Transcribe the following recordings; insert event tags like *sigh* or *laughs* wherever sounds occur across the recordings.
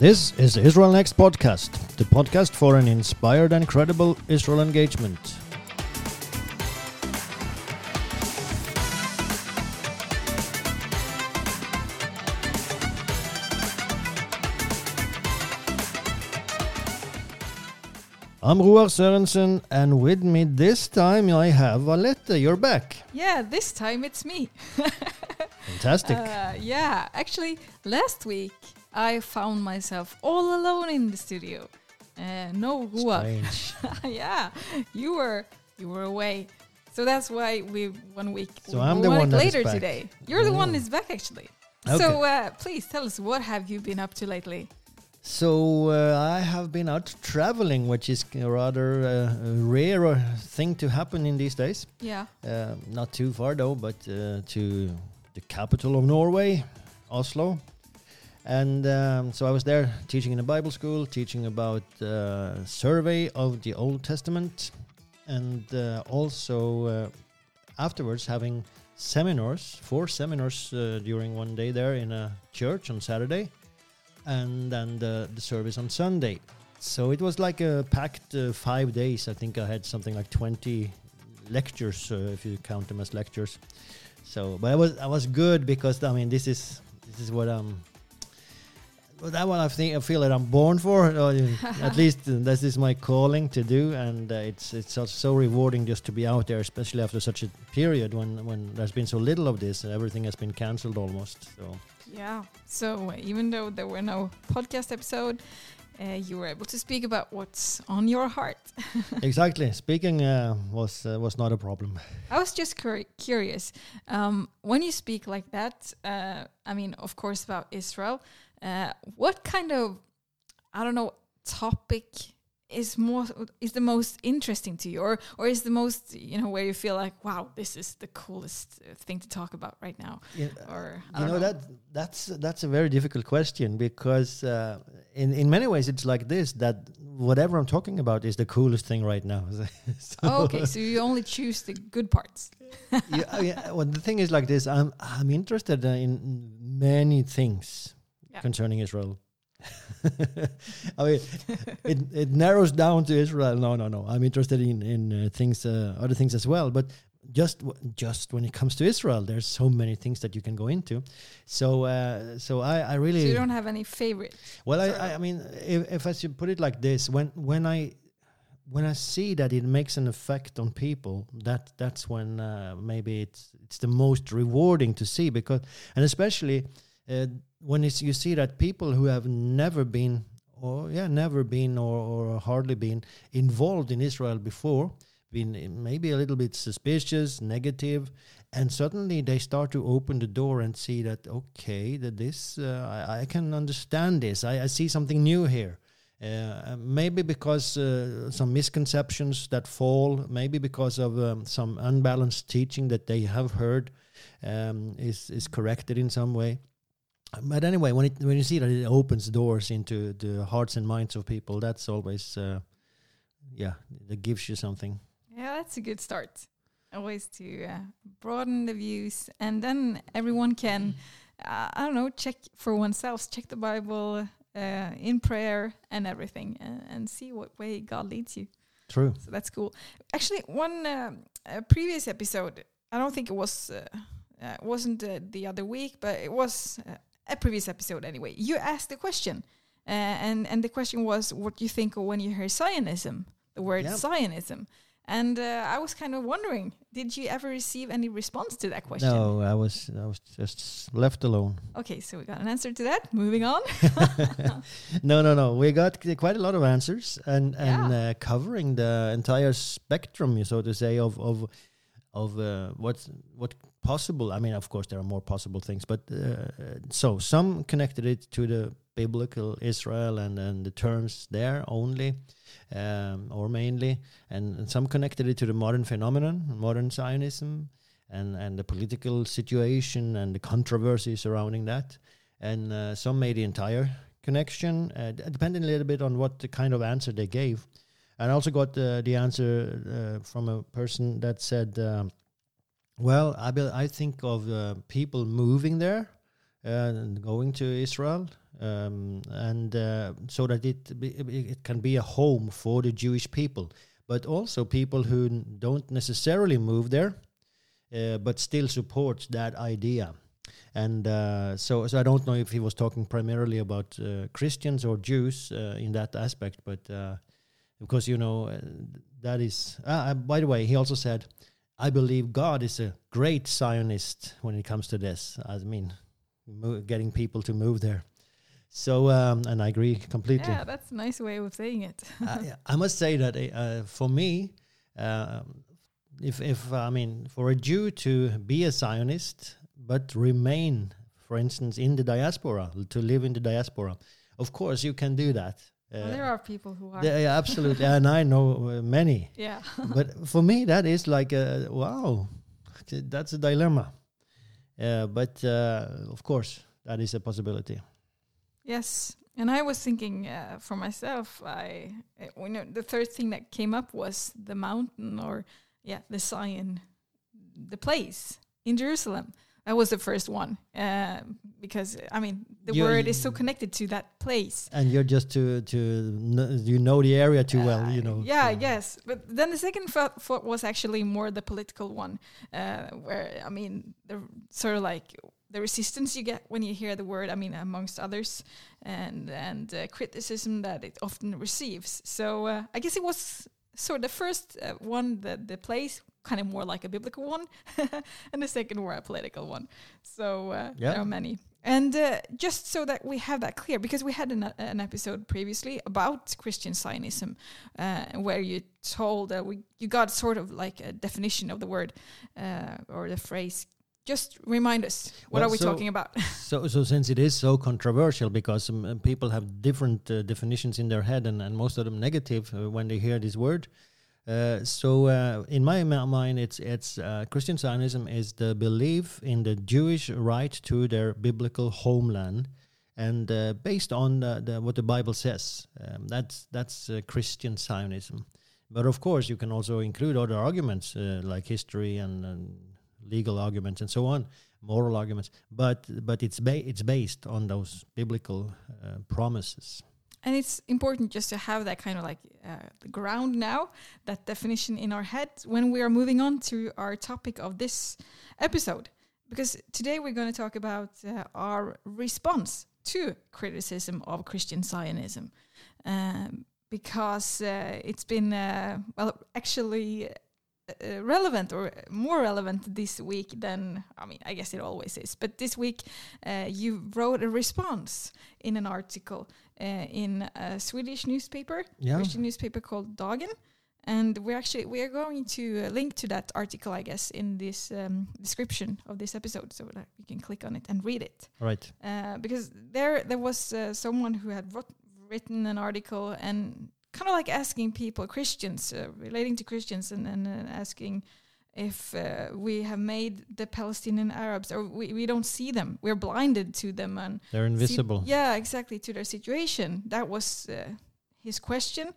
This is Israel Next Podcast, the podcast for an inspired and credible Israel engagement. I'm Ruar Sørensen, and with me this time I have Alette. You're back. Yeah, this time it's me. *laughs* Fantastic. Uh, yeah, actually, last week I found myself all alone in the studio. Uh, no. Strange. *laughs* yeah, you were you were away, so that's why we one week. So we I'm the one later today. You're the one who's back actually. Okay. So uh, please tell us what have you been up to lately? So uh, I have been out traveling, which is a rather uh, a rare thing to happen in these days. Yeah. Uh, not too far though, but uh, to the capital of Norway, Oslo. And um, so I was there teaching in a Bible school, teaching about uh, survey of the Old Testament, and uh, also uh, afterwards having seminars, four seminars uh, during one day there in a church on Saturday, and then the, the service on Sunday. So it was like a packed uh, five days. I think I had something like 20 lectures, uh, if you count them as lectures. So, but I was I was good because I mean this is this is what I'm. Well, that one I think I feel that I'm born for. or, uh, *laughs* at least uh, this is my calling to do, and uh, it's it's so, so rewarding just to be out there, especially after such a period when when there's been so little of this. and Everything has been cancelled almost. So Yeah. So uh, even though there were no podcast episode, uh, you were able to speak about what's on your heart. *laughs* exactly, speaking uh, was uh, was not a problem. I was just curi- curious. Um, when you speak like that, uh, I mean, of course, about Israel, uh, what kind of, I don't know, topic is more is the most interesting to you, or or is the most you know where you feel like, wow, this is the coolest uh, thing to talk about right now, Yeah, or I you don't know, that that's that's a very difficult question because uh, in in many ways it's like this that whatever I'm talking about is the coolest thing right now. *laughs* So- Oh, okay, so you only choose the good parts. yeah, uh, yeah, well, the thing is like this. I'm I'm interested in many things Yeah. concerning Israel. *laughs* I mean, it it narrows down to Israel. No, no, no. I'm interested in in uh, things, uh, other things as well. But just just when it comes to Israel, there's so many things that you can go into. So uh, so I I really So you don't have any favorite. well, I, I, I mean, if, if I should put it like this, when when I when I see that it makes an effect on people, that that's when uh, maybe it's it's the most rewarding to see because, and especially uh, when you see that people who have never been or yeah never been or, or hardly been involved in Israel before, been maybe a little bit suspicious, negative, and suddenly they start to open the door and see that okay that this uh, I, I can understand this. I, I see something new here. Uh, maybe because uh, some misconceptions that fall maybe because of um, some unbalanced teaching that they have heard um, is is corrected in some way but anyway when it when you see that it opens doors into the hearts and minds of people that's always uh, yeah that gives you something Yeah, that's a good start. Always to uh, broaden the views, and then everyone can, uh, I don't know, check for oneself, check the Bible uh, in prayer and everything, and, and see what way God leads you. true So that's cool. Actually, one um, previous episode, I don't think it was, uh, uh, wasn't uh, the other week, but it was uh, a previous episode anyway. You asked the question, uh, and and the question was, what do you think of when you hear Zionism, the word Yeah. Zionism? And uh, I was kind of wondering, did you ever receive any response to that question? no i was i was just left alone Okay, so we got an answer to that. Moving on. *laughs* no, no, no. We got quite a lot of answers and and Yeah. uh, covering the entire spectrum, so to say, of of of uh, what's what possible. I mean, of course, there are more possible things, but uh, so some connected it to the biblical Israel and and the terms there only, um, or mainly, and, and some connected it to the modern phenomenon, modern Zionism, and and the political situation and the controversy surrounding that and uh, some made the entire connection, uh, depending a little bit on what the kind of answer they gave. And I also got uh, the answer uh, from a person that said, um, "Well, I be- I think of uh, people moving there, uh, and going to Israel, um, and uh, so that it be- it can be a home for the Jewish people, but also people who don't necessarily move there, uh, but still support that idea. And uh, so, so I don't know if he was talking primarily about uh, Christians or Jews in that aspect, but because you know that is. By the way, he also said, "I believe God is a great Zionist when it comes to this." I mean, getting people to move there. So, um, and I agree completely. Yeah, that's a nice way of saying it. *laughs* I, I must say that uh, for me, um, if if I mean for a Jew to be a Zionist but remain, for instance, in the diaspora, to live in the diaspora, of course you can do that. Well, there are people who are. yeah, absolutely, and I know uh, many. *laughs* yeah. *laughs* But for me, that is like a wow, that's a dilemma. Uh, but uh, of course, that is a possibility. Yes, and I was thinking uh, for myself. I, uh, you know, the third thing that came up was the mountain, or yeah, the Zion, the place in Jerusalem. That was the first one uh, because I mean the You- word is so connected to that place. And you're just to to kn- you know the area too well, you Uh, know. Yeah, so- yes. But then the second thought, was actually more the political one, uh, where I mean, the sort of like the resistance you get when you hear the word. I mean, amongst others, and and uh, criticism that it often receives. So uh, I guess it was sort of the first uh, one, the the place, kind of more like a biblical one, *laughs* and the second more a political one. So uh, Yeah. there are many. And uh, just so that we have that clear, because we had an, an episode previously about Christian Zionism, uh, where you told that we you got sort of like a definition of the word uh, or the phrase. Just remind us what Well, are we so- talking about? *laughs* So, so since it is so controversial, because um, uh, people have different uh, definitions in their head, and, and most of them negative uh, when they hear this word. Uh, so, uh, in my mind, it's it's uh, Christian Zionism is the belief in the Jewish right to their biblical homeland, and uh, based on the, the, what the Bible says. Um, that's that's uh, Christian Zionism. But of course, you can also include other arguments like history and, and legal arguments and so on moral arguments, but but it's ba- it's based on those biblical promises. And it's important just to have that kind of like uh, the ground now, that definition in our head when we are moving on to our topic of this episode. Because today we're going to talk about uh, our response to criticism of Christian Zionism. Um, because uh, it's been, uh, well, actually uh, relevant or more relevant this week than, I mean, I guess it always is. But this week uh, you wrote a response in an article uh, in a Swedish newspaper, Yeah. Christian newspaper called Dagen. And we're actually we are going to uh, link to that article, I guess, in this um, description of this episode, so that you can click on it and read it. Right. Uh, because there there was uh, someone who had wrote, written an article and kind of like asking people, Christians, uh, relating to Christians, and, and uh, asking if uh, we have made the Palestinian Arabs, or we, we don't see them, we're blinded to them, and They're invisible. yeah, exactly to their situation. That was uh, his question,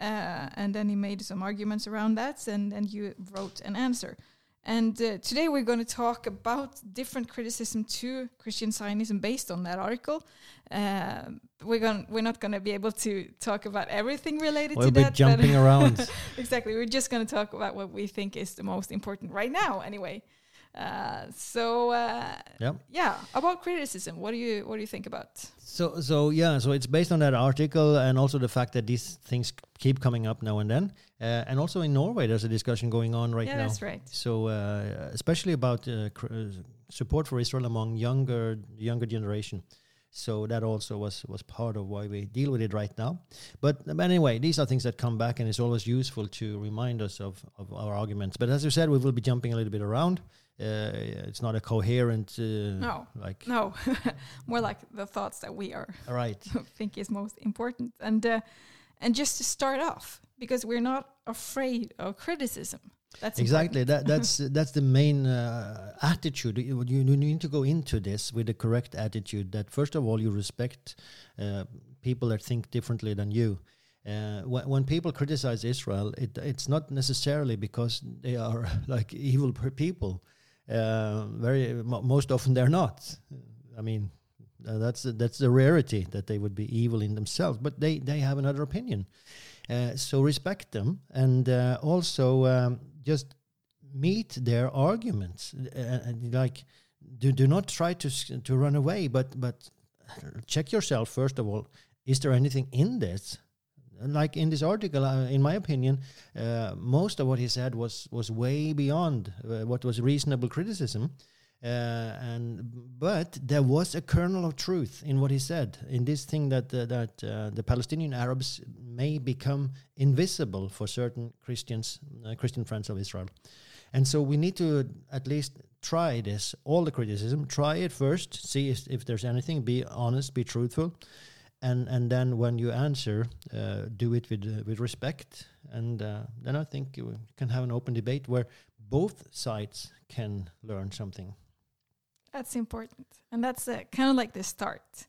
uh, and then he made some arguments around that, and and you wrote an answer. And uh, today we're going to talk about different criticism to Christian Zionism based on that article. Um we're going we're not going to be able to talk about everything related We'll to be that. but- jumping *laughs* around. exactly. We're just going to talk about what we think is the most important right now, anyway. Uh, so uh, Yep. yeah, about criticism. What do you what do you think about? So so yeah. So it's based on that article and also the fact that these things keep coming up now and then, uh, and also in Norway there's a discussion going on right yeah, now. that's right. So uh, especially about uh, cr- uh, support for Israel among younger younger generation. So that also was was part of why we deal with it right now. But, but anyway, these are things that come back, and it's always useful to remind us of, of our arguments. But as you said, we will be jumping a little bit around. Uh, it's not a coherent uh, No. like No, *laughs* more like the thoughts that we are right. *laughs* think is most important. And uh, and just to start off, because we're not afraid of criticism. That's exactly important. that *laughs* that's that's the main uh, attitude you, you need to go into this with the correct attitude that first of all you respect uh, people that think differently than you uh, when, when people criticize Israel, it, it's not necessarily because they are *laughs* like evil people. Uh, very mo- most often they're not. I mean, Uh, that's that's the rarity that they would be evil in themselves, but they they have another opinion. Uh, so respect them, and uh, also um, just meet their arguments. Uh, like, do do not try to to run away, but but check yourself first of all. Is there anything in this? Like in this article, uh, in my opinion, uh, most of what he said was was way beyond uh, what was reasonable criticism. Uh, and but there was a kernel of truth in what he said in this thing that uh, that uh, the Palestinian Arabs may become invisible for certain Christians, Christian friends of Israel, and so we need to at least try this. All the criticism, try it first, see if, if there's anything. Be honest, be truthful, and and then when you answer, uh, do it with uh, with respect, and uh, then I think you can have an open debate where both sides can learn something. That's important, and that's uh, kind of like the start,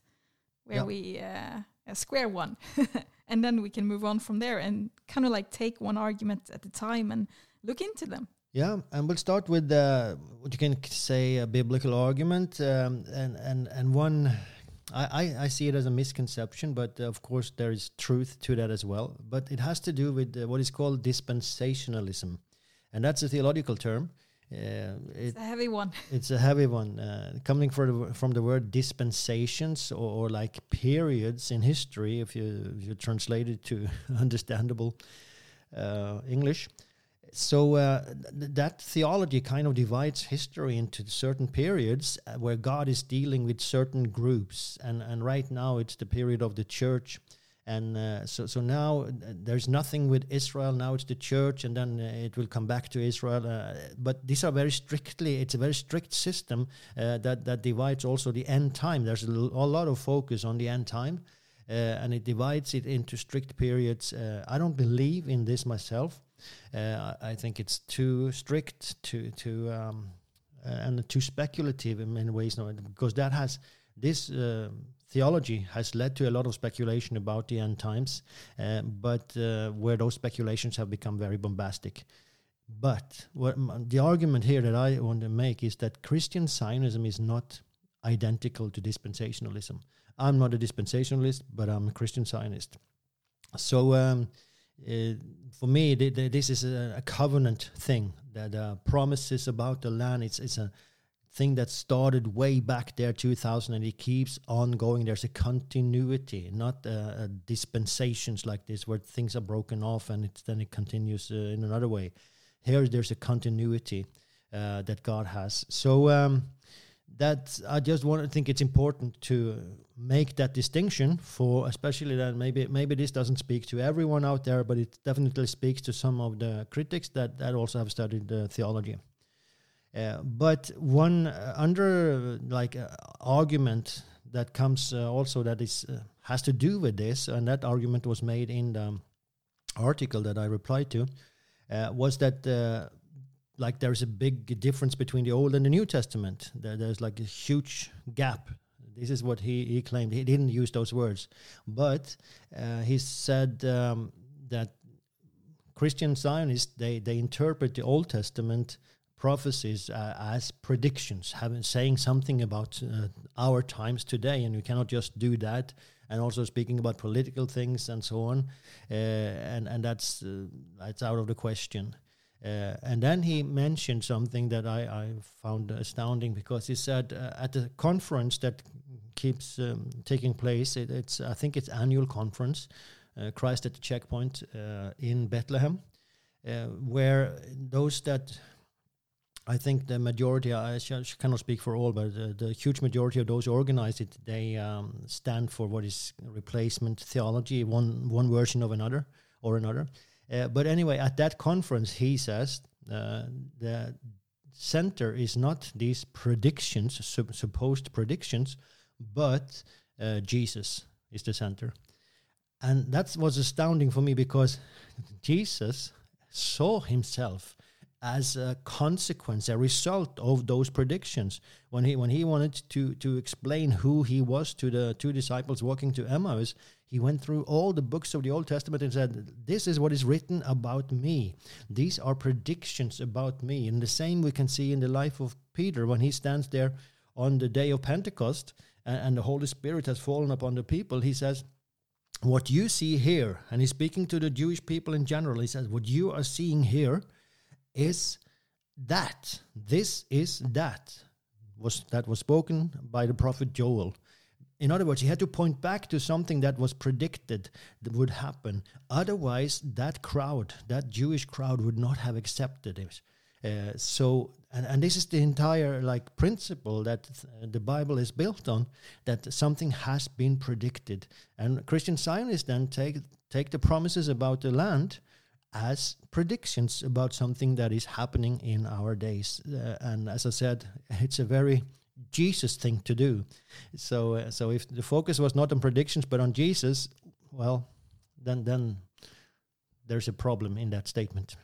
where we uh, square one, *laughs* and then we can move on from there, and kind of like take one argument at a time and look into them. Yeah, and we'll start with uh, what you can say a biblical argument, um, and and and one. I, I see it as a misconception, but uh, of course there is truth to that as well. But it has to do with uh, what is called dispensationalism, and that's a theological term. Uh, it's a heavy one. *laughs* It's a heavy one, uh, coming from the, from the word dispensations or, or, like periods in history. If you if you translate it to *laughs* understandable uh, English, so uh, th- that theology kind of divides history into certain periods uh, where God is dealing with certain groups, and and right now it's the period of the church and uh, so so now uh, there's nothing with Israel. Now it's the church and then uh, it will come back to Israel. Uh, but these are very strictly it's a very strict system that that divides also the end time. There's a, lot of focus on the end time and it divides it into strict periods. I don't believe in this myself. I think it's too strict too too um, and too speculative in many ways because that has this theology has led to a lot of speculation about the end times, uh, but uh, where those speculations have become very bombastic. But what, the argument here that I want to make is that Christian Zionism is not identical to dispensationalism. I'm not a dispensationalist, but I'm a Christian Zionist. So um, uh, for me, th- th- this is a, a, covenant thing that uh, promises about the land. It's, it's a thing that started way back there 2000 and it keeps on going there's a continuity not uh, uh, dispensations like this where things are broken off and it's, then it continues uh, in another way. Here there's a continuity uh, that god has. So um, that i just want to think it's important to make that distinction for especially that maybe maybe this doesn't speak to everyone out there but it definitely speaks to some of the critics that that also have studied theology uh, but one uh, under like uh, argument that comes also that is has to do with this, and that argument was made in the article that I replied to, was that like there's a big difference between the Old and the New Testament. There, there's like a huge gap. This is what he, he claimed. He didn't use those words, but uh, he said um, that Christian Zionists they they interpret the Old Testament prophecies uh, as predictions, having saying something about uh, our times today, and you cannot just do that. And also speaking about political things and so on, uh, and and that's uh, that's out of the question. Uh, and then he mentioned something that I, I found astounding because he said uh, at the conference that keeps um, taking place, it, it's I think it's annual conference, Christ at the checkpoint in Bethlehem, where those that I think the majority, I cannot speak for all, but the, the huge majority of those who organize it, they um, stand for what is replacement theology, one one version of another or another. Uh, but anyway, at that conference, he says uh, the center is not these predictions, sup- supposed predictions, but uh, Jesus is the center. And that was astounding for me because Jesus saw himself as a consequence, a result of those predictions. When he when he wanted to to explain who he was to the two disciples walking to Emmaus, he went through all the books of the Old Testament and said, "This is what is written about me. These are predictions about me." And the same we can see in the life of Peter when he stands there on the day of Pentecost and, and the Holy Spirit has fallen upon the people, he says, What you see here, and he's speaking to the Jewish people in general, he says, What you are seeing here is that. This is that. Was that was spoken by the prophet Joel. In other words, he had to point back to something that was predicted that would happen. Otherwise, that crowd, that Jewish crowd, would not have accepted it. Uh, so, and, and this is the entire like principle that th- the Bible is built on, that something has been predicted, and Christian Zionists then take take the promises about the land as predictions about something that is happening in our days. Uh, and as I said, *laughs* it's a very Jesus thing to do. So, uh, so if the focus was not on predictions but on Jesus, well, then then there's a problem in that statement.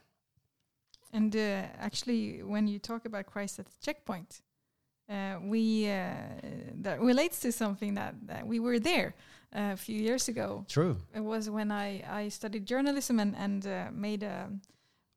And uh, actually, when you talk about Christ at the checkpoint, uh, we uh, that relates to something that, that we were there uh, a few years ago. True. It was when I, I studied journalism and and uh, made a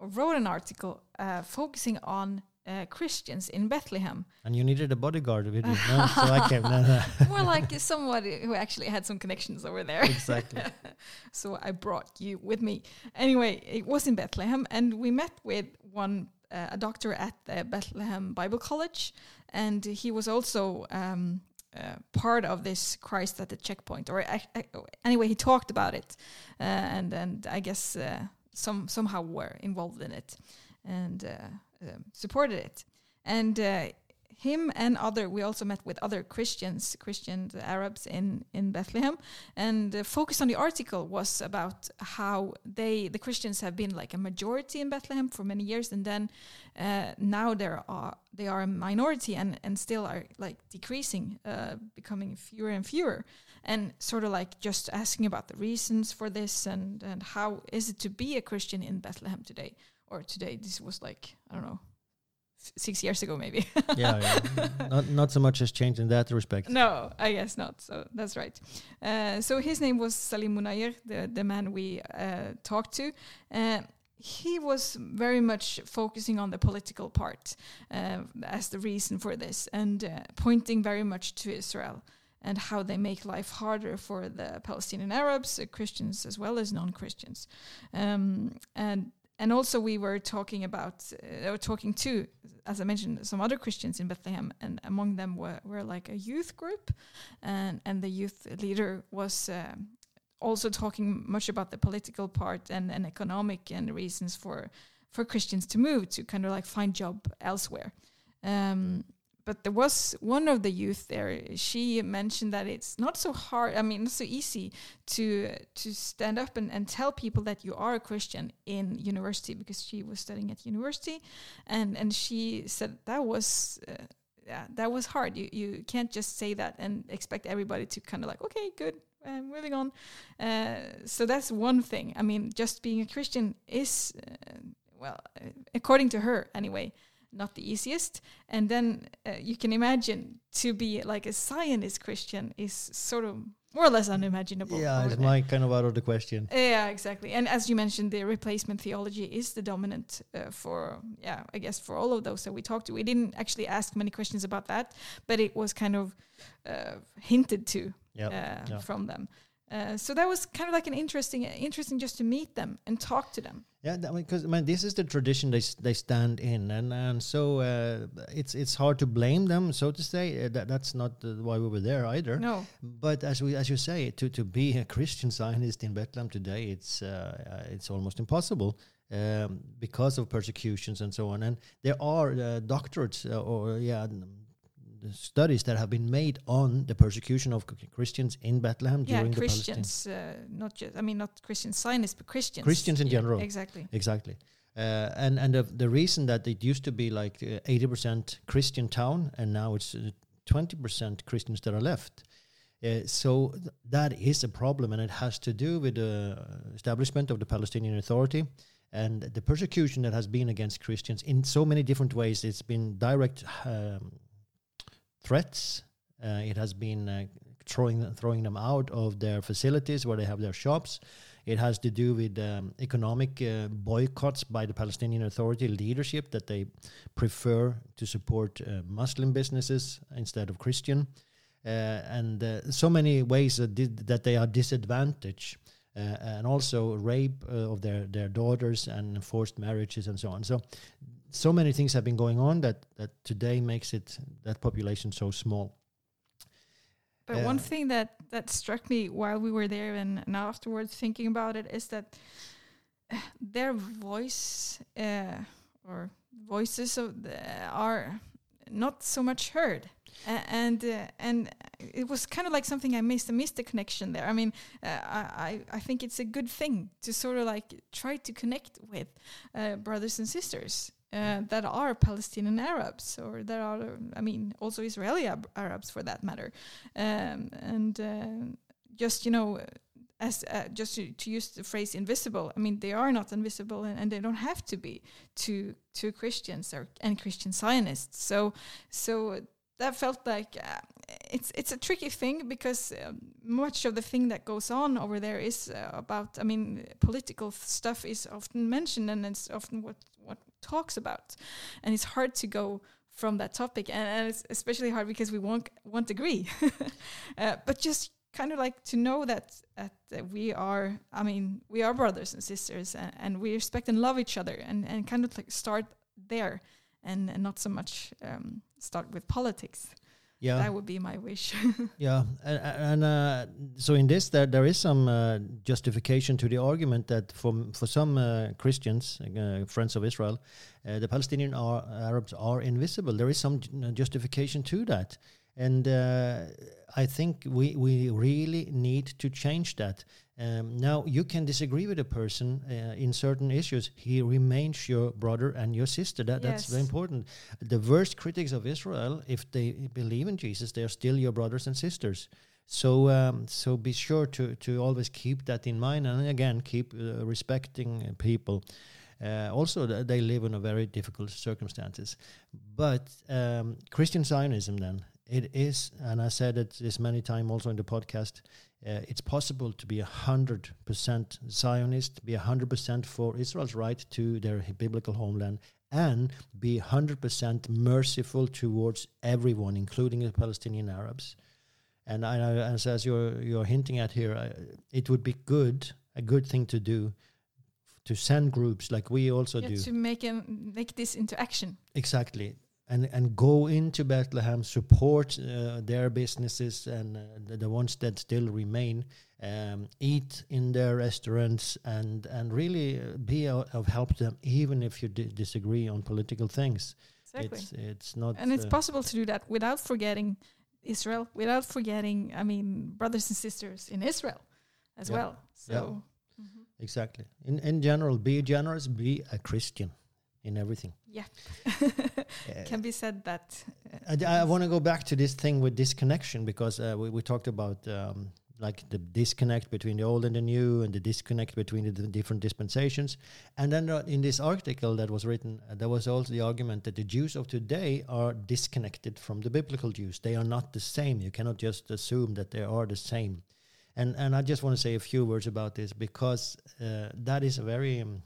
wrote an article uh, focusing on uh, Christians in Bethlehem. And you needed a bodyguard with you, no? so I came. No, no. More like somebody who actually had some connections over there. Exactly. *laughs* so I brought you with me. Anyway, it was in Bethlehem, and we met with one uh, a doctor at the Bethlehem Bible College, and he was also um, uh, part of this Christ at the checkpoint. Or uh, uh, anyway, he talked about it, uh, and and I guess uh, some somehow were involved in it, and uh, um, supported it, and. Him and other we also met with other christians christian arabs in in bethlehem. And the focus on the article was about how they the christians have been like a majority in bethlehem for many years. And then uh, now there are they are a minority and and still are like decreasing uh, becoming fewer and fewer. And sort of like just asking about the reasons for this and and how is it to be a christian in bethlehem today? Or today this was like i don't know six years ago maybe yeah, yeah. *laughs* Not not so much has changed in that respect. no, I guess not. So that's right. Uh, so his name was Salim Munayer, the, the man we uh, talked to. Uh, he was very much focusing on the political part uh, as the reason for this and uh, pointing very much to Israel and how they make life harder for the Palestinian Arabs, uh, Christians as well as non-Christians. Um, and and also we were talking about uh, talking to as i mentioned some other christians in bethlehem and among them were, were like a youth group and and the youth leader was um also talking much about the political part and, and economic and reasons for for christians to move to kind of like find job elsewhere. Um, but there was one of the youth there. She mentioned that it's not so hard i mean so easy to to stand up and, and tell people that you are a christian in university because she was studying at university. And and she said that was uh, yeah that was hard. You you can't just say that and expect everybody to kind of like okay good uh, moving on. Uh, so that's one thing. I mean just being a christian is uh, well according to her anyway not the easiest. And then uh, you can imagine to be like a Zionist Christian is sort of more or less unimaginable. Yeah, it's my kind of out of the question. Yeah, exactly. And as you mentioned, the replacement theology is the dominant uh, for, yeah, I guess for all of those that we talked to. We didn't actually ask many questions about that, but it was kind of uh, hinted to Yeah, uh, yeah. from them. Uh, so that was kind of like an interesting, interesting just to meet them and talk to them. Yeah, because I mean, this is the tradition they they stand in, and and so uh, it's it's hard to blame them, so to say. Uh, that that's not uh, why we were there either. No, But as we as you say, to to be a *laughs* Christian Zionist in Bethlehem today, it's uh, uh, it's almost impossible um, because of persecutions and so on. And there are uh, doctorates uh, or yeah. Studies that have been made on the persecution of Christians in Bethlehem yeah, during the Christians, uh, not just, I mean, not Christian Zionists, but Christians. Christians in Yeah, general. Exactly. Exactly. Uh, and and the, the reason that it used to be like uh, eighty percent Christian town, and now it's twenty percent Christians that are left. Uh, so th- that is a problem, and it has to do with the establishment of the Palestinian Authority and the persecution that has been against Christians in so many different ways. It's been direct um, threats. Uh, it has been uh, throwing throwing them out of their facilities where they have their shops. It has to do with um, economic uh, boycotts by the Palestinian Authority leadership that they prefer to support uh, Muslim businesses instead of Christian, uh, and uh, so many ways that, that they are disadvantaged. And also rape of their, their daughters and forced marriages and so on. So, so many things have been going on that, that today makes it that population so small. But one thing that that struck me while we were there and, and afterwards thinking about it is that *sighs* their voice uh, or voices of the, are not so much heard. Uh, and uh, and it was kind of like something I missed. I missed the connection there. I mean, uh, I I think it's a good thing to sort of like try to connect with uh, brothers and sisters uh, that are Palestinian Arabs or there are, I mean, also Israeli Ab- Arabs for that matter, um, and uh, just you know, as uh, just to, to, use the phrase invisible. I mean, they are not invisible, and, and they don't have to be to to Christians or and Christian Zionists. So so that felt like uh, it's it's a tricky thing because um, much of the thing that goes on over there is uh, about I mean political stuff is often mentioned and it's often what what talks about. And it's hard to go from that topic and, and it's especially hard because we won't won't agree. *laughs* Uh, but just kind of like to know that, that, that we are I mean we are brothers and sisters and, and we respect and love each other and, and kind of like start there and, and not so much um, start with politics yeah. That would be my wish. *laughs* Yeah and, and uh, so in this there there is some uh, justification to the argument that for for some uh, christians uh, friends of israel uh, the palestinian are, arabs are invisible. There is some justification to that. And uh, I think we, we really need to change that. Um, now, you can disagree with a person uh, in certain issues. He remains your brother and your sister. That, yes. That's very important. The worst critics of Israel, if they believe in Jesus, they are still your brothers and sisters. So, um, so be sure to, to always keep that in mind, and again, keep uh, respecting people. Uh, also, th they live in a very difficult circumstances. But um, Christian Zionism, then, it is, and I said it this many times also in the podcast. Uh, it's possible to be a hundred percent Zionist, be a hundred percent for Israel's right to their biblical homeland, and be hundred percent merciful towards everyone, including the Palestinian Arabs. And I, as, as you're you're hinting at here, I, it would be good, a good thing to do, to send groups like we also yeah, do to make um, make this into action. Exactly and and go into Bethlehem, support uh, their businesses and uh, the, the, ones that still remain, um, eat in their restaurants, and and really uh, be of help to them, even if you disagree on political things. Exactly. It's, it's not, and it's uh, possible to do that without forgetting Israel, without forgetting, I mean, brothers and sisters in Israel as yeah. well. So. Yeah. Mm -hmm. Exactly. In in general, be generous, be a Christian in everything. Yeah, can be said that. Uh, I, I want to go back to this thing with disconnection because uh, we, we talked about um, like the disconnect between the old and the new, and the disconnect between the different dispensations. And then uh, in this article that was written, uh, there was also the argument that the Jews of today are disconnected from the biblical Jews. They are not the same. You cannot just assume that they are the same. And and I just want to say a few words about this because uh, that is a very um,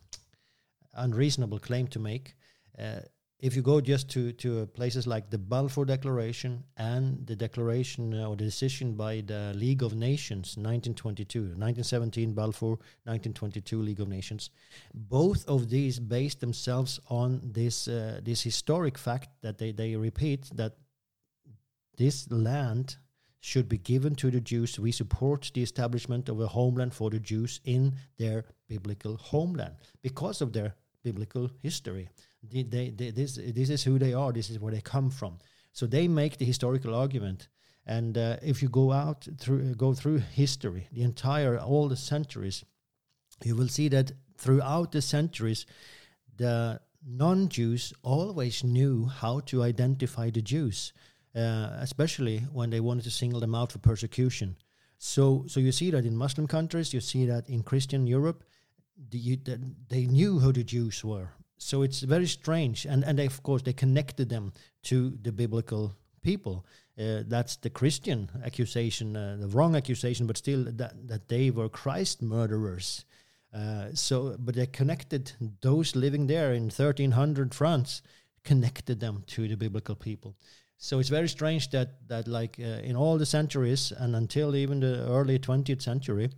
unreasonable claim to make. Uh, if you go just to, to places like the Balfour Declaration and the declaration uh, or the decision by the League of Nations 1922, 1917 Balfour, 1922 League of Nations, both of these base themselves on this uh, this historic fact that they, they repeat that this land should be given to the Jews. We support the establishment of a homeland for the Jews in their biblical homeland because of their biblical history. They, they, they, this, this is who they are, this is where they come from. So they make the historical argument. And uh, if you go out through, go through history, the entire, all the centuries, you will see that throughout the centuries, the non Jews always knew how to identify the Jews, uh, especially when they wanted to single them out for persecution. So, so you see that in Muslim countries, you see that in Christian Europe, the, the, they knew who the Jews were. So it's very strange, and and they, of course they connected them to the biblical people. Uh, that's the Christian accusation, uh, the wrong accusation, but still that, that they were Christ murderers. Uh, so, but they connected those living there in 1300 France, connected them to the biblical people. So it's very strange that that like uh, in all the centuries and until even the early 20th century,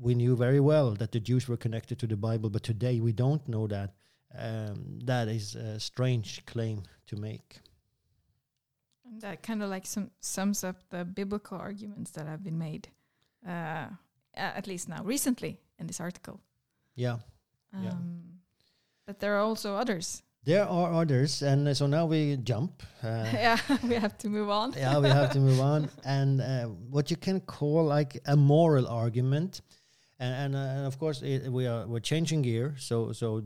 we knew very well that the Jews were connected to the Bible, but today we don't know that. Um, that is a strange claim to make. And that kind of like sum, sums up the biblical arguments that have been made, uh, at least now recently in this article. Yeah. Um, Yeah. But there are also others. There are others, and uh, so now we jump. Uh, *laughs* yeah, we have to move on. yeah, we have to move on. And uh, what you can call like a moral argument, and and, uh, and of course it, we are we're changing gear. So so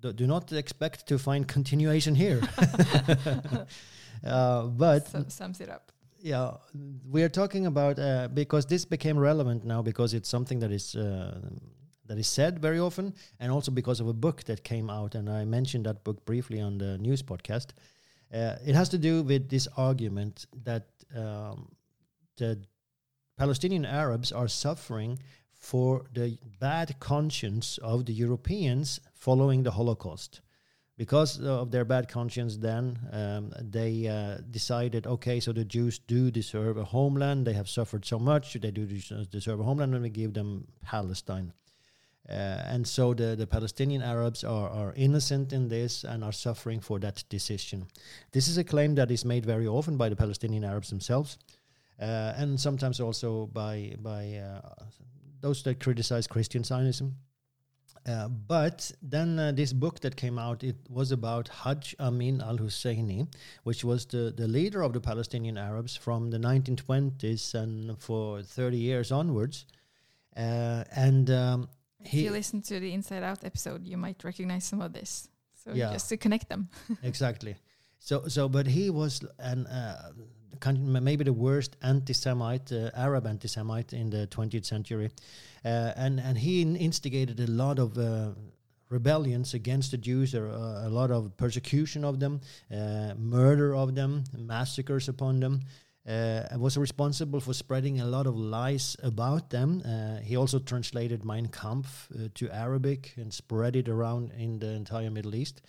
do, do not expect to find continuation here. *laughs* *laughs* uh, but Sum- sums it up. yeah, we are talking about uh, because this became relevant now because it's something that is uh, that is said very often, and also because of a book that came out, and I mentioned that book briefly on the news podcast. Uh, it has to do with this argument that um, the Palestinian Arabs are suffering for the bad conscience of the Europeans following the Holocaust. Because of their bad conscience then um, they uh, decided okay so the jews do deserve a homeland. They have suffered so much. They do deserve a homeland and we give them palestine. Uh, and so the, the palestinian arabs are, are innocent in this and are suffering for that decision. This is a claim that is made very often by the palestinian arabs themselves uh, and sometimes also by by uh, those that criticize christian zionism uh, but then uh, this book that came out, it was about Hajj Amin al Husseini, which was the, the leader of the Palestinian Arabs from the 1920s and for 30 years onwards. Uh, and um, If you listen to the Inside Out episode, you might recognize some of this. So Yeah. just to connect them. *laughs* exactly. So, so, but he was an uh, maybe the worst anti-Semite, uh, Arab anti-Semite in the 20th century, uh, and and he instigated a lot of uh, rebellions against the Jews, a lot of persecution of them, uh, murder of them, massacres upon them. Uh, was responsible for spreading a lot of lies about them. Uh, he also translated Mein Kampf uh, to Arabic and spread it around in the entire Middle East.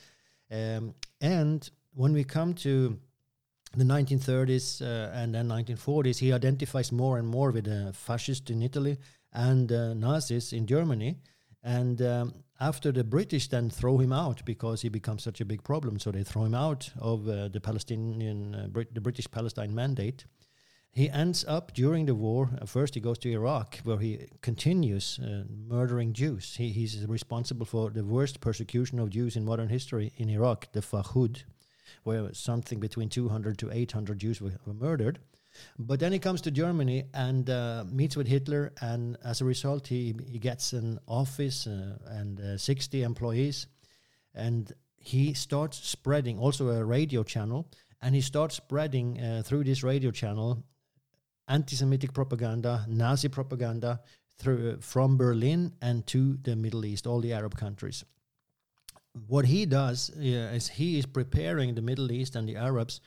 Um, and when we come to the 1930s uh, and then 1940s, he identifies more and more with the fascists in Italy and uh, Nazis in Germany. And um, after the British then throw him out because he becomes such a big problem, so they throw him out of uh, the Palestinian, uh, Brit- the British Palestine Mandate. He ends up during the war. Uh, first, he goes to Iraq, where he continues uh, murdering Jews. He, he's responsible for the worst persecution of Jews in modern history in Iraq, the Farhud, where something between 200 to 800 Jews were, were murdered. But then he comes to Germany and uh, meets with Hitler, and as a result, he, he gets an office uh, and uh, 60 employees, and he starts spreading also a radio channel, and he starts spreading uh, through this radio channel anti-Semitic propaganda, Nazi propaganda through from Berlin and to the Middle East, all the Arab countries. What he does is he is preparing the Middle East and the Arabs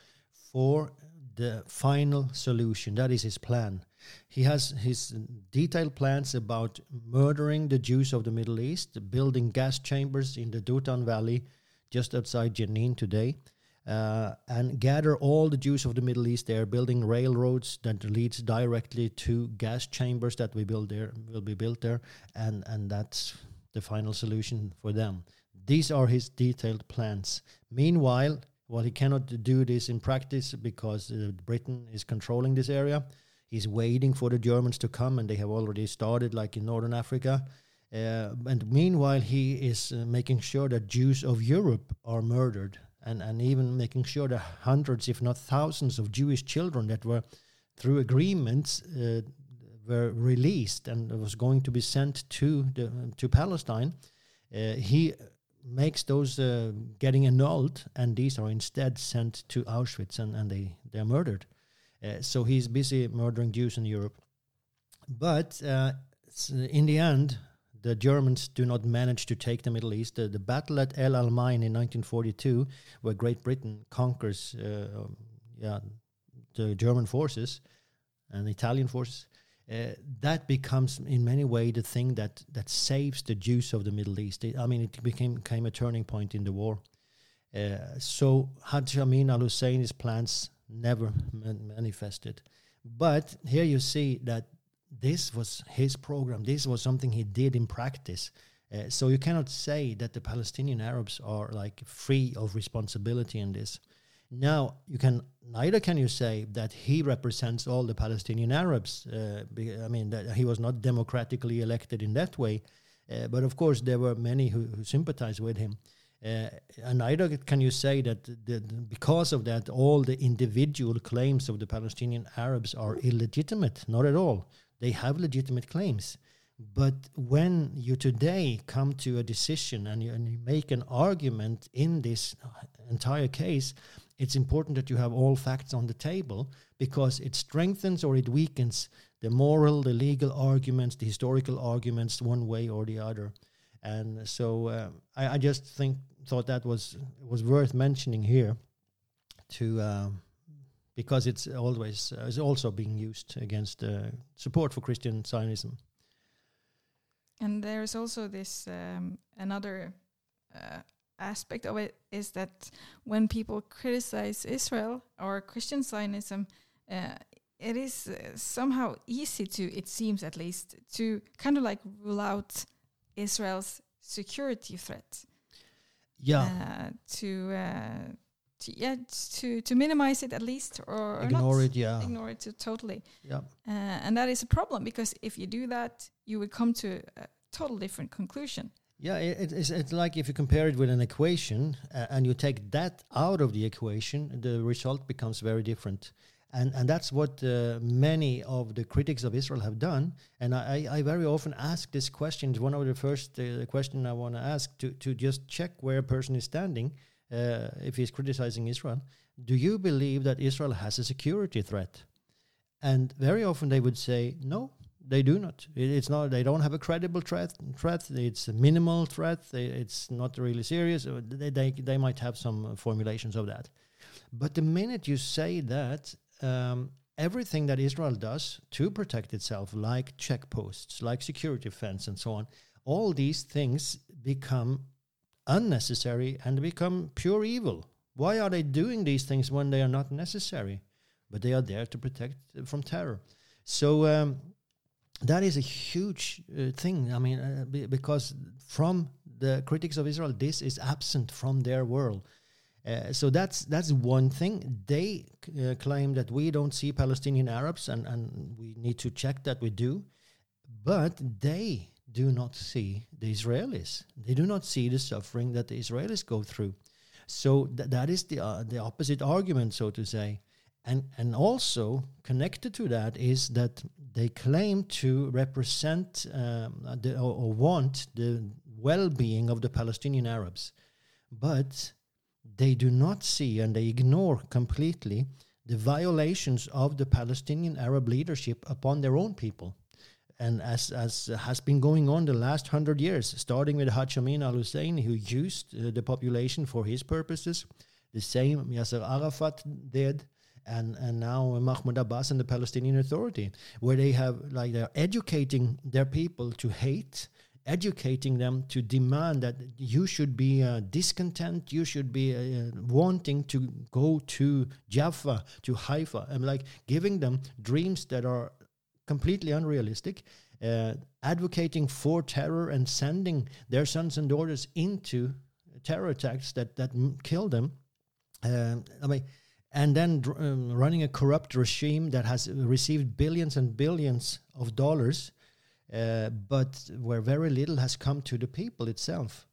for the final solution. That is his plan. He has his detailed plans about murdering the Jews of the Middle East, building gas chambers in the Dothan Valley just outside Jenin today, uh, and gather all the Jews of the Middle East there, building railroads that leads directly to gas chambers that we build there will be built there, and and that's the final solution for them. These are his detailed plans. Meanwhile, well, he cannot do this in practice because uh, Britain is controlling this area. He's waiting for the Germans to come, and they have already started, like in Northern Africa. Uh, and meanwhile, he is uh, making sure that Jews of Europe are murdered, and, and even making sure that hundreds, if not thousands, of Jewish children that were, through agreements, uh, were released and was going to be sent to the to Palestine. Uh, he makes those uh, getting annulled, and these are instead sent to Auschwitz, and, and they they are murdered. Uh, so he's busy murdering Jews in Europe. But uh, in the end, the Germans do not manage to take the Middle East. The, the battle at El Alamein in 1942, where Great Britain conquers, uh, um, yeah, the German forces and Italian forces, uh, that becomes in many ways the thing that that saves the Jews of the Middle East. It, I mean, it became, became a turning point in the war. Uh, so Hajj Amin al Husseini's plans never man- manifested. But here you see that this was his program. This was something he did in practice. Uh, so you cannot say that the Palestinian Arabs are like free of responsibility in this. Now you can neither can you say that he represents all the Palestinian Arabs. Uh, I mean that he was not democratically elected in that way, uh, but of course there were many who, who sympathized with him. Uh, and neither can you say that because of that all the individual claims of the Palestinian Arabs are illegitimate. Not at all. They have legitimate claims. But when you today come to a decision and you, and you make an argument in this entire case, it's important that you have all facts on the table because it strengthens or it weakens the moral, the legal arguments, the historical arguments, one way or the other. And so uh, I, I, just think thought that was was worth mentioning here, to um, because it's always uh, is also being used against uh, support for Christian Zionism. And there's also this um, another uh, aspect of it is that when people criticize Israel or Christian Zionism, uh, it is uh, somehow easy to, it seems at least, to kind of like rule out Israel's security threat. Yeah. Uh, to uh, to yeah to to minimize it at least or, ignore it yeah ignore it totally yeah uh, and that is a problem because if you do that you would come to a total different conclusion yeah it, it's, it's like if you compare it with an equation uh, and you take that out of the equation the result becomes very different and and that's what uh, many of the critics of Israel have done. And I, I very often ask this question. It's one of the first uh, question I want to ask to to just check where a person is standing uh, if he's criticizing Israel, do you believe that Israel has a security threat? And very often they would say, no, they do not. It, it's not. They don't have a credible threat. Threat. It's a minimal threat. They, it's not really serious. They, they they might have some formulations of that. But the minute you say that, um, everything that Israel does to protect itself, like checkposts, like security fence, and so on, all these things become unnecessary and become pure evil. Why are they doing these things when they are not necessary? But they are there to protect from terror. So um, that is a huge uh, thing. I mean, uh, because from the critics of Israel, this is absent from their world. Uh, so that's that's one thing. They uh, claim that we don't see Palestinian Arabs, and, and we need to check that we do. But they do not see the Israelis. They do not see the suffering that the Israelis go through. So th- that is the uh, the opposite argument, so to say. And and also connected to that is that they claim to represent um, the, or, or want the well-being of the Palestinian Arabs, but they do not see and they ignore completely the violations of the Palestinian Arab leadership upon their own people. And as as has been going on the last hundred years, starting with Haj Amin al Husseini, who used uh, the population for his purposes, the same Yasser Arafat did, and and now Mahmoud Abbas and the Palestinian Authority, where they have like they're educating their people to hate, educating them to demand that you should be uh, discontent, you should be uh, wanting to go to Jaffa, to Haifa, and like giving them dreams that are completely unrealistic, uh, advocating for terror and sending their sons and daughters into terror attacks that that kill them. Um, I mean, and then um, running a corrupt regime that has received billions and billions of dollars, uh, but where very little has come to the people itself.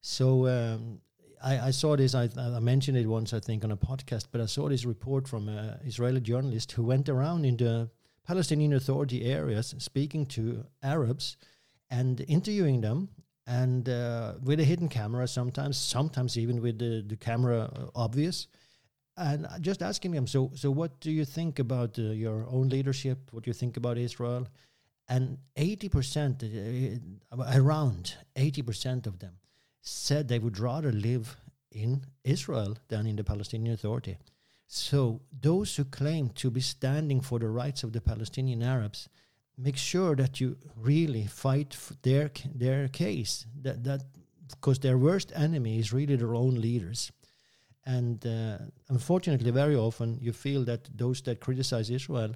So um, I, I, saw this. I, I, mentioned it once, I think, on a podcast. But I saw this report from an Israeli journalist who went around in the Palestinian Authority areas, speaking to Arabs and interviewing them, and uh, with a hidden camera sometimes, sometimes even with the, the camera uh, obvious, and just asking them, so so what do you think about uh, your own leadership? What do you think about Israel? And eighty percent, uh, around eighty percent of them, said they would rather live in Israel than in the Palestinian Authority. So those who claim to be standing for the rights of the Palestinian Arabs, make sure that you really fight their their case. That that because their worst enemy is really their own leaders. And uh, unfortunately, very often you feel that those that criticize Israel,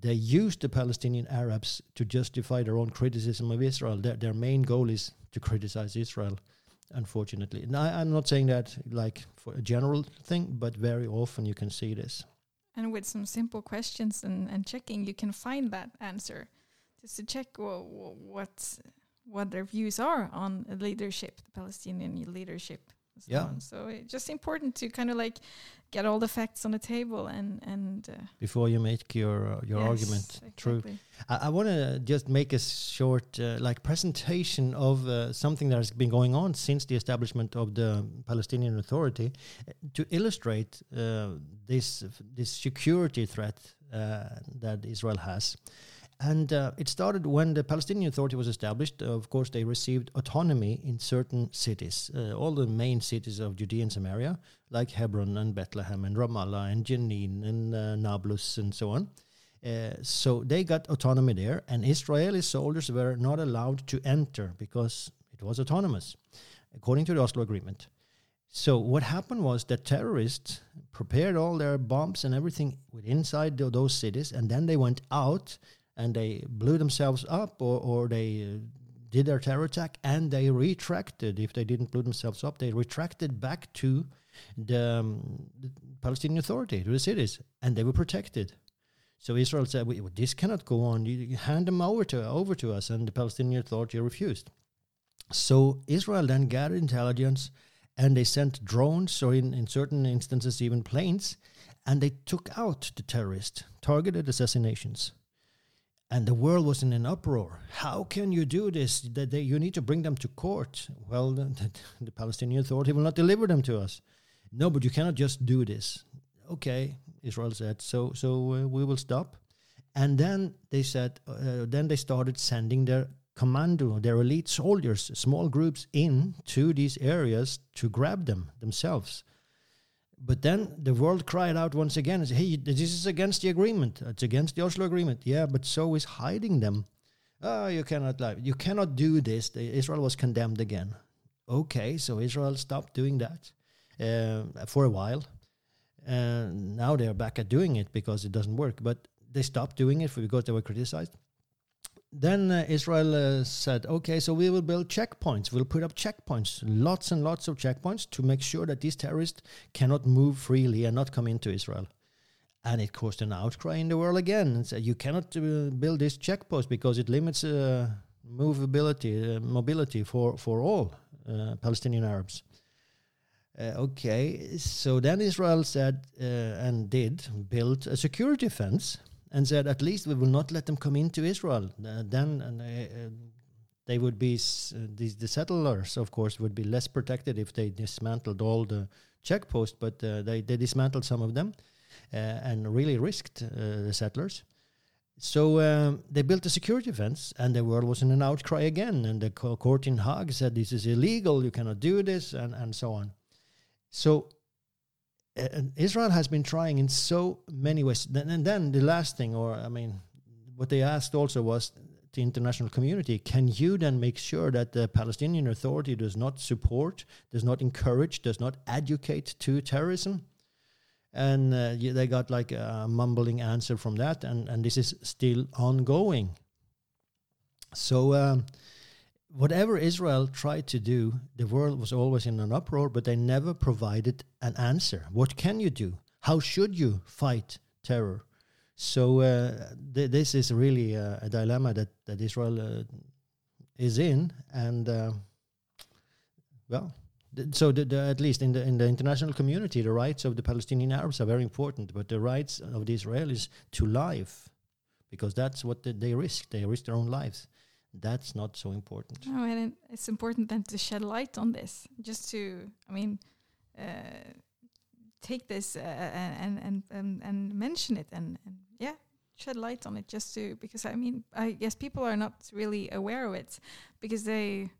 they use the Palestinian Arabs to justify their own criticism of Israel. Their, their main goal is to criticize Israel, unfortunately. And I, I'm not saying that like for a general thing, but very often you can see this. And with some simple questions and, and checking, you can find that answer. Just to check wha- what what their views are on leadership, the Palestinian leadership. And So Yeah. on. So it's just important to kind of like get all the facts on the table and and uh, Before you make your uh, your yes, argument true. I, I want to just make a short uh, like presentation of uh, something that has been going on since the establishment of the Palestinian Authority uh, to illustrate uh, this this security threat uh, that Israel has. And uh, it started when the Palestinian Authority was established. Uh, of course, they received autonomy in certain cities, uh, all the main cities of Judea and Samaria, like Hebron and Bethlehem and Ramallah and Jenin and uh, Nablus and so on. Uh, so they got autonomy there, and Israeli soldiers were not allowed to enter because it was autonomous, according to the Oslo Agreement. So what happened was that terrorists prepared all their bombs and everything inside those cities, and then they went out and they blew themselves up, or or they uh, did their terror attack, and they retracted. If they didn't blow themselves up, they retracted back to the, um, the Palestinian Authority to the cities, and they were protected. So Israel said, we, "This cannot go on. You, you hand them over to over to us," and the Palestinian Authority refused. So Israel then gathered intelligence, and they sent drones, or in, in certain instances even planes, and they took out the terrorists, targeted assassinations. And the world was in an uproar. How can you do this? That they, you need to bring them to court. Well, the, the, Palestinian Authority will not deliver them to us. No, but you cannot just do this. Okay, Israel said. So, so uh, we will stop. And then they said. Uh, then they started sending their commando, their elite soldiers, small groups in to these areas to grab them themselves. But then the world cried out once again and said, hey, this is against the agreement. It's against the Oslo agreement. Yeah, but so is hiding them. Oh, you cannot lie. You cannot do this. The, Israel was condemned again. Okay, so Israel stopped doing that uh, for a while. And now they're back at doing it because it doesn't work. But they stopped doing it because they were criticized. Then uh, Israel uh, said, okay, so we will build checkpoints. We'll put up checkpoints, lots and lots of checkpoints to make sure that these terrorists cannot move freely and not come into Israel. And it caused an outcry in the world again. And said, you cannot uh, build this checkpost because it limits uh, movability, uh, mobility for, for all uh, Palestinian Arabs. Okay, so then Israel said and did build a security fence and said, at least we will not let them come into Israel. Uh, then uh, uh, they would be, uh, the, the settlers, of course, would be less protected if they dismantled all the checkposts, but uh, they, they dismantled some of them uh, and really risked the settlers. So um, they built a security fence, and the world was in an outcry again. And the co- court in Hague said this is illegal, you cannot do this, and, and so on. So and Israel has been trying in so many ways. And then the last thing, or I mean, what they asked also was the international community: Can you then make sure that the Palestinian Authority does not support, does not encourage, does not educate to terrorism? And uh, they got like a mumbling answer from that, and and this is still ongoing. So. Um, whatever Israel tried to do, the world was always in an uproar, but they never provided an answer. What can you do? How should you fight terror? So uh, th- this is really uh, a dilemma that that Israel uh, is in, and uh, well, th- so the, the, at least in the in the international community, the rights of the Palestinian Arabs are very important, but the rights of the Israelis to life, because that's what the, they risk. They risk their own lives. That's not so important. Oh, and it's important then to shed light on this, just to, I mean, uh, take this uh, and, and and and mention it, and, and yeah, shed light on it, just to because I mean, I guess people are not really aware of it because they,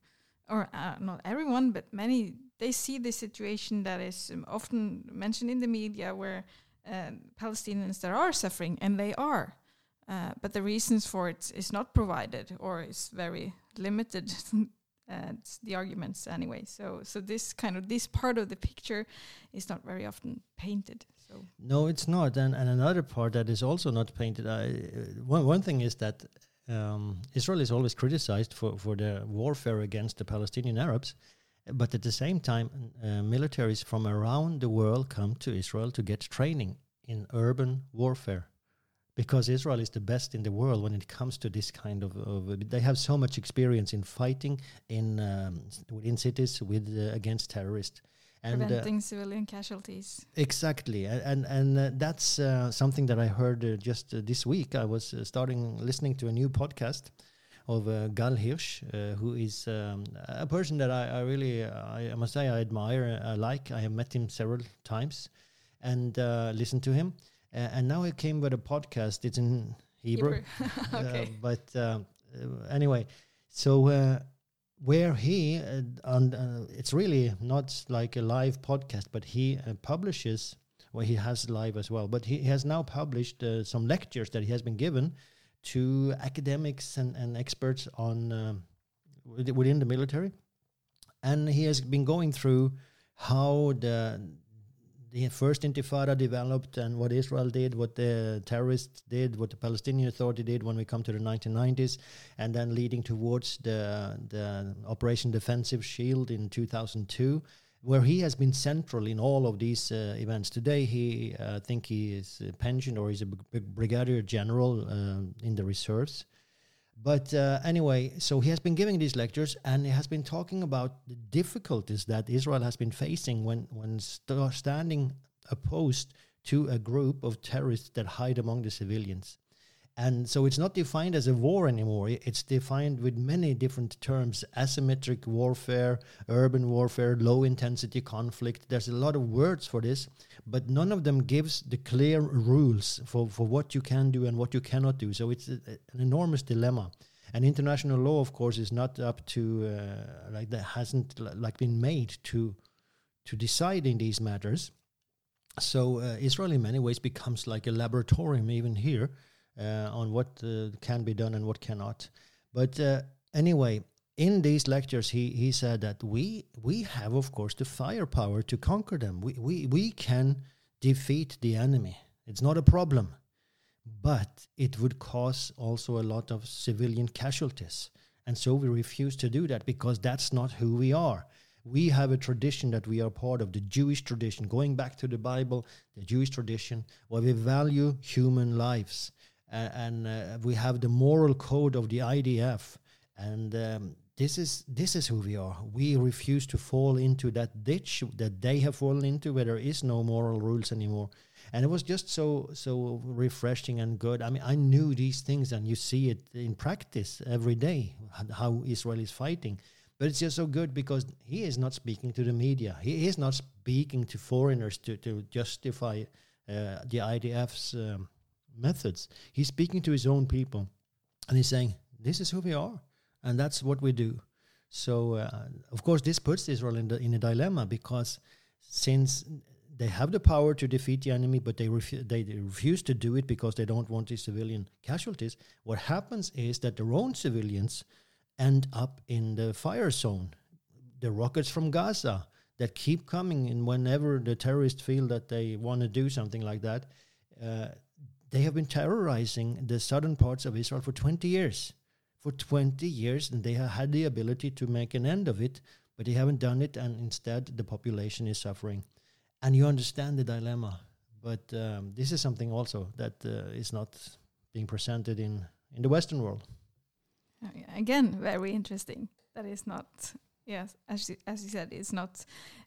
or uh, not everyone, but many, they see the situation that is um, often mentioned in the media where. uh, Palestinians that are suffering, and they are. Uh, but the reasons for it is not provided or is very limited. *laughs* uh, the arguments anyway. So so this kind of this part of the picture is not very often painted. So no, it's not. And and another part that is also not painted. I, uh, one one thing is that um, Israel is always criticized for for the warfare against the Palestinian Arabs. But at the same time, uh, militaries from around the world come to Israel to get training in urban warfare because Israel is the best in the world when it comes to this kind of. of they have so much experience in fighting in um, within cities with uh, against terrorists. And, uh, Preventing uh, civilian casualties. Exactly, and and, and uh, that's uh, something that I heard uh, just this week. I was starting listening to a new podcast of Gal Hirsch, who is um, a person that I, I really, I, must say, I admire. I like. I have met him several times, and listened to him uh, and now it came with a podcast. It's in Hebrew. Hebrew. *laughs* okay. Uh, but uh, anyway, so where he on it's really not like a live podcast, but he publishes well, he has live as well. But he has now published uh, some lectures that he has been given to academics and, and experts on within the military, and he has been going through how the the first Intifada developed and what Israel did, what the terrorists did, what the Palestinian Authority did when we come to the 1990s, and then leading towards the, the Operation Defensive Shield in 2002, where he has been central in all of these uh, events. Today, he uh, I think he is a pensioned or he's a brigadier general uh, in the reserves. But uh, anyway, so he has been giving these lectures and he has been talking about the difficulties that Israel has been facing when, when st- standing opposed to a group of terrorists that hide among the civilians. And so it's not defined as a war anymore. It's defined with many different terms asymmetric warfare, urban warfare, low intensity conflict. There's a lot of words for this, but none of them gives the clear rules for, for what you can do and what you cannot do. So it's a, an enormous dilemma. And international law, of course, is not up to uh, like that hasn't like been made to to decide in these matters. So uh, Israel, in many ways, becomes like a laboratorium even here on what uh, can be done and what cannot. But uh, anyway, in these lectures, he, he said that we we have, of course, the firepower to conquer them. We, we, we can defeat the enemy. It's not a problem. But it would cause also a lot of civilian casualties. And so we refuse to do that because that's not who we are. We have a tradition that we are part of, the Jewish tradition, going back to the Bible, the Jewish tradition, where we value human lives and uh, we have the moral code of the IDF, and um, this is this is who we are. We refuse to fall into that ditch that they have fallen into, where there is no moral rules anymore. And it was just so so refreshing and good. I mean, I knew these things, and you see it in practice every day how Israel is fighting. But it's just so good because he is not speaking to the media. He is not speaking to foreigners to to justify uh, the IDF's. Um, methods. He's speaking to his own people and he's saying, This is who we are, and that's what we do. So, uh, of course, this puts Israel in, the, in a dilemma because since they have the power to defeat the enemy, but they, refu- they, refuse to do it because they don't want the civilian casualties, what happens is that their own civilians end up in the fire zone. The rockets from Gaza that keep coming, and whenever the terrorists feel that they want to do something like that, uh, they have been terrorizing the southern parts of Israel for 20 years. For 20 years, and they have had the ability to make an end of it, but they haven't done it, and instead the population is suffering. And you understand the dilemma. But um, this is something also that uh, is not being presented in, in the Western world. Oh, Again, very interesting. That is not, yes, as you, as you said, it's not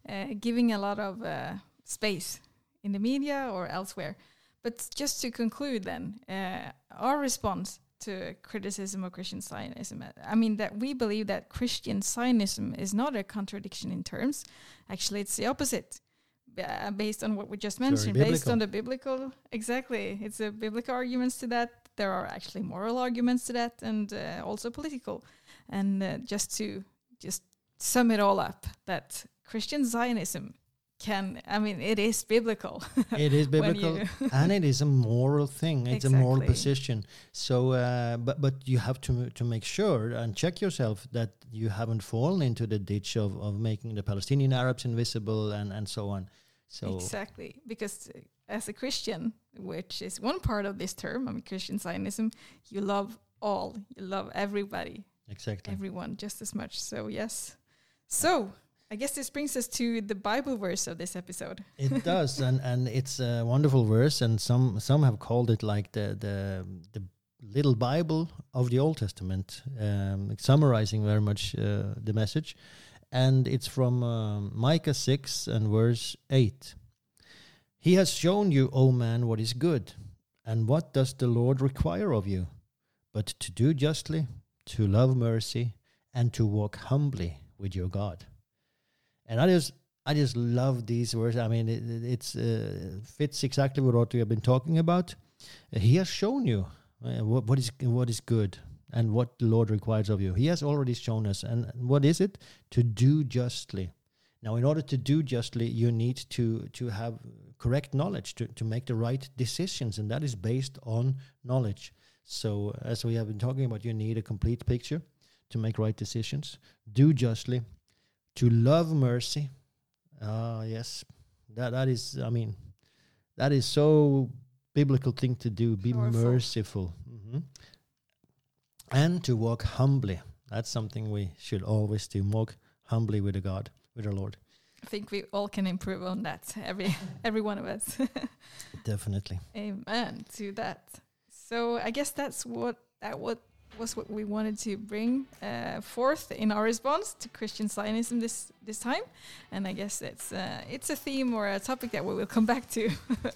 uh, giving a lot of uh, space in the media or elsewhere. But just to conclude, then, uh, our response to criticism of Christian Zionism, I mean, that we believe that Christian Zionism is not a contradiction in terms. Actually, it's the opposite. Uh, based on what we just mentioned, based on the biblical, exactly, it's a biblical arguments to that. There are actually moral arguments to that, and uh, also political. And uh, just to just sum it all up, that Christian Zionism can. I mean, it is biblical. *laughs* it is biblical *laughs* and it is a moral thing it's a moral position so uh, but but you have to to make sure and check yourself that you haven't fallen into the ditch of, of making the palestinian arabs invisible and and so on so Exactly, because uh, as a Christian, which is one part of this term, I mean, Christian Zionism, you love all, you love everybody, exactly everyone just as much. So, yes. So, I guess this brings us to the Bible verse of this episode. it *laughs* does and and it's a wonderful verse and some some have called it like the the the little bible of the old testament um, summarizing very much uh, the message. And it's from um, micah 6 and verse 8 he has shown you o man what is good and what does the lord require of you? But to do justly to love mercy and to walk humbly with your god and i just I just love these words. I mean, it it it's, uh, fits exactly with what we have been talking about. He has shown you uh, what, what is what is good and what the Lord requires of you. He has already shown us. And what is it? To do justly. Now, in order to do justly, you need to to have correct knowledge to, to make the right decisions, and that is based on knowledge. So, as we have been talking about, you need a complete picture to make right decisions. Do justly, to love mercy. Ah, yes, that that is. I mean, that is so biblical thing to do. Be Powerful. merciful, hmm and to walk humbly. That's something we should always do. Walk humbly with the God, with our Lord. I think we all can improve on that, every *laughs* every one of us. *laughs* Definitely. Amen to that. So I guess that's what that what was what we wanted to bring uh, forth in our response to Christian Zionism this this time, and I guess it's uh, it's a theme or a topic that we will come back to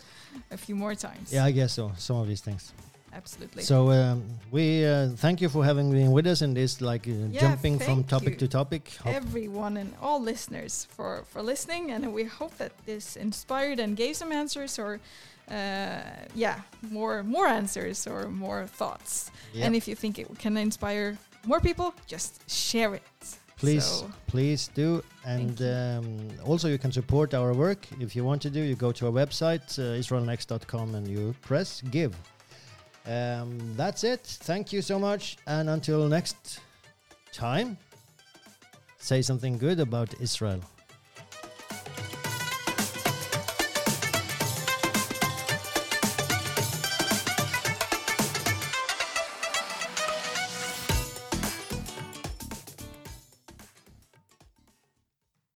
*laughs* a few more times. Yeah, I guess so. Some of these things. absolutely. So um, we uh, thank you for having been with us in this, like uh, Yeah, jumping from topic to topic. Hope- everyone and all listeners for for listening and we hope that this inspired and gave some answers or yeah more more answers or more thoughts. Yeah. and if you think it can inspire more people just share it. Please So, please do. and um, also you can support our work. If you want to do you go to our website uh, israelnext.com and you press give. Um, that's it. Thank you so much. And until next time say something good about israel